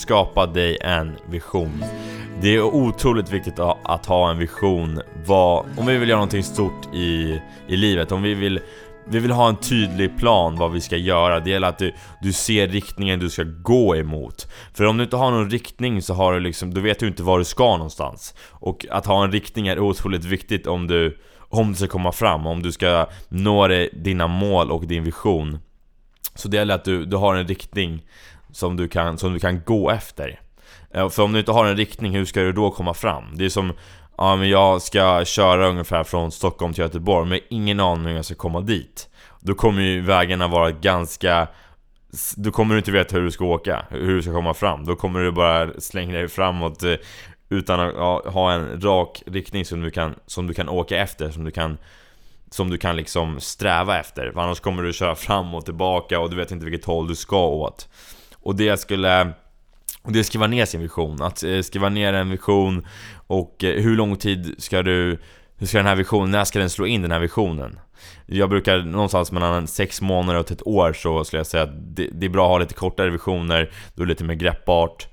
Skapa dig en vision. Det är otroligt viktigt att ha en vision. Vad, om vi vill göra någonting stort i, i livet, om vi vill vi vill ha en tydlig plan vad vi ska göra. Det gäller att du, du ser riktningen du ska gå emot. För om du inte har någon riktning så har du liksom, då vet du inte var du ska någonstans. Och att ha en riktning är otroligt viktigt om du, om du ska komma fram, om du ska nå dina mål och din vision. Så det gäller att du, du har en riktning som du kan, som du kan gå efter. Eh, för om du inte har en riktning, hur ska du då komma fram? Det är som, ja men jag ska köra ungefär från Stockholm till Göteborg, men ingen aning hur jag ska komma dit. Då kommer ju vägarna vara ganska då kommer du inte veta hur du ska åka, hur du ska komma fram. Då kommer du bara slänga dig framåt eh, utan att ha en rak riktning som du kan, som du kan åka efter, som du kan som du kan liksom sträva efter. För annars kommer du köra fram och tillbaka och du vet inte vilket håll du ska åt. Och det skulle och det skriva ner sin vision, att eh, skriva ner en vision och eh, hur lång tid ska du hur ska den här visionen, när ska den slå in den här visionen? Jag brukar någonstans mellan 6 månader och ett år så skulle jag säga att det, det är bra att ha lite kortare visioner, då är det lite mer greppbart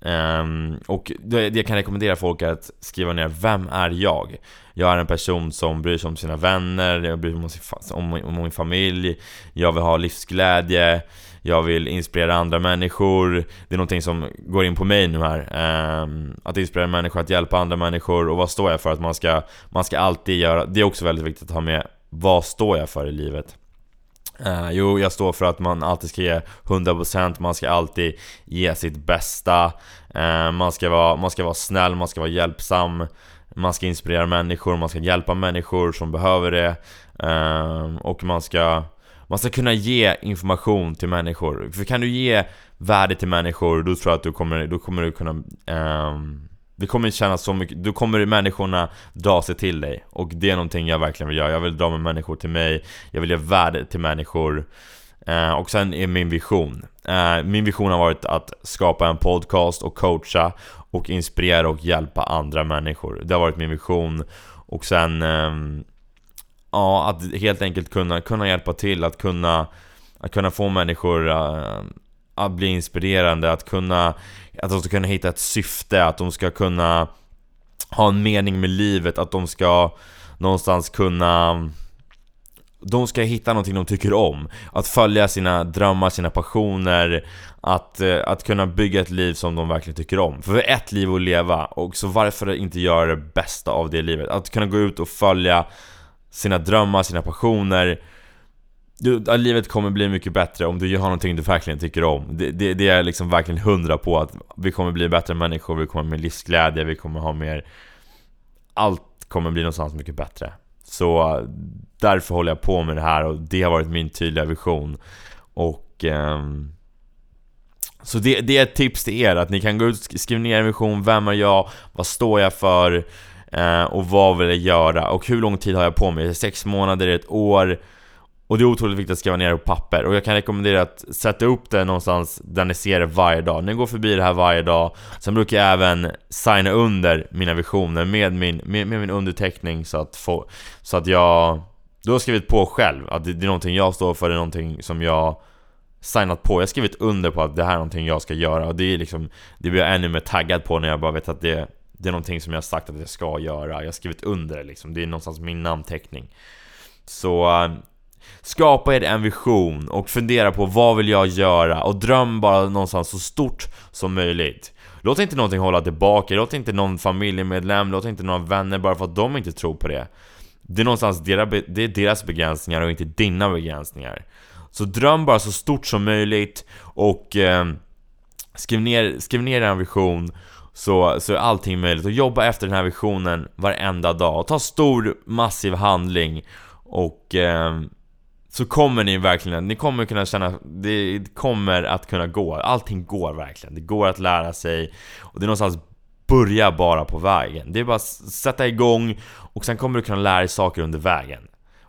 um, Och det, det jag kan rekommendera folk är att skriva ner, vem är jag? Jag är en person som bryr sig om sina vänner, jag bryr mig om, om, om min familj Jag vill ha livsglädje jag vill inspirera andra människor. Det är någonting som går in på mig nu här. Ehm, att inspirera människor, att hjälpa andra människor och vad står jag för? Att man ska, man ska alltid göra, det är också väldigt viktigt att ha med Vad står jag för i livet? Uh, jo, jag står för att man alltid ska ge 100% Man ska alltid ge sitt bästa. Uh, man, ska vara, man ska vara snäll, man ska vara hjälpsam. Man ska inspirera människor, man ska hjälpa människor som behöver det. Uh, Och man ska man ska kunna ge information till människor. För kan du ge värde till människor, då tror jag att du kommer, då kommer du kunna... Um, det kommer kännas så mycket, då kommer människorna dra sig till dig. Och det är någonting jag verkligen vill göra. Jag vill dra med människor till mig, jag vill ge värde till människor. eh, och sen är min vision. eh, min vision har varit att skapa en podcast och coacha och inspirera och hjälpa andra människor. Det har varit min vision. Och sen eh, Ja, att helt enkelt kunna, kunna hjälpa till, att kunna, att kunna få människor uh, att bli inspirerande, att kunna, att de ska kunna hitta ett syfte, att de ska kunna ha en mening med livet, att de ska någonstans kunna de ska hitta någonting de tycker om Att följa sina drömmar, sina passioner Att, eh, att kunna bygga ett liv som de verkligen tycker om För vi har ett liv att leva, och så varför inte göra det bästa av det livet? Att kunna gå ut och följa sina drömmar, sina passioner. Du, Livet kommer bli mycket bättre om du gör någonting du verkligen tycker om. Det, det, det är liksom verkligen hundra på att vi kommer bli bättre människor, vi kommer ha mer livsglädje, vi kommer ha mer Allt kommer bli någonstans mycket bättre. Så därför håller jag på med det här och det har varit min tydliga vision. Och Ehm, så det, det, är ett tips till er, att ni kan gå ut och skriva ner en vision, vem är jag, vad står jag för? Eh, och vad vill jag göra? Och hur lång tid har jag på mig? Sex månader, ett år? Och det är otroligt viktigt att skriva ner det på papper och jag kan rekommendera att sätta upp det någonstans där ni ser det varje dag. Ni går förbi det här varje dag. Sen brukar jag även signa under mina visioner med min, med, med min underteckning så att, få, så att jag... Du har skrivit på själv att det, det är någonting jag står för, det är någonting som jag signat på. Jag har skrivit under på att det här är någonting jag ska göra och det är liksom... Det blir jag ännu mer taggad på när jag bara vet att det det är någonting som jag har sagt att jag ska göra, jag har skrivit under det liksom, det är någonstans min namnteckning. Så eh, skapa er en vision och fundera på vad vill jag göra och dröm bara någonstans så stort som möjligt. Låt inte någonting hålla tillbaka, låt inte någon familjemedlem, låt inte några vänner bara för att de inte tror på det. Det är någonstans deras, det är deras begränsningar och inte dina begränsningar. Så dröm bara så stort som möjligt och eh, skriv ner, skriv ner en vision så, så är allting möjligt. Och jobba efter den här visionen varenda dag. Och ta stor, massiv handling. Och eh, så kommer ni verkligen, ni kommer kunna känna, det kommer att kunna gå. Allting går verkligen. Det går att lära sig. Och det är någonstans börja bara på vägen. Det är bara att sätta igång och sen kommer du kunna lära dig saker under vägen.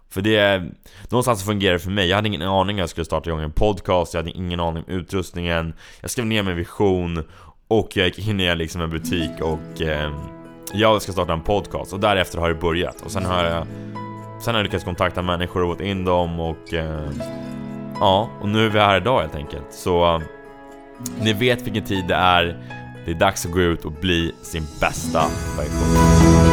För det är, någonstans fungerar det för mig. Jag hade ingen aning om jag skulle starta igång en podcast, jag hade ingen aning om utrustningen. Jag skrev ner min vision och jag gick in i liksom en butik och eh, jag ska starta en podcast och därefter har det börjat. Och sen har jag, sen har jag lyckats kontakta människor och fått in dem och eh, ja, och nu är vi här idag helt enkelt. Så ni vet vilken tid det är. Det är dags att gå ut och bli sin bästa version.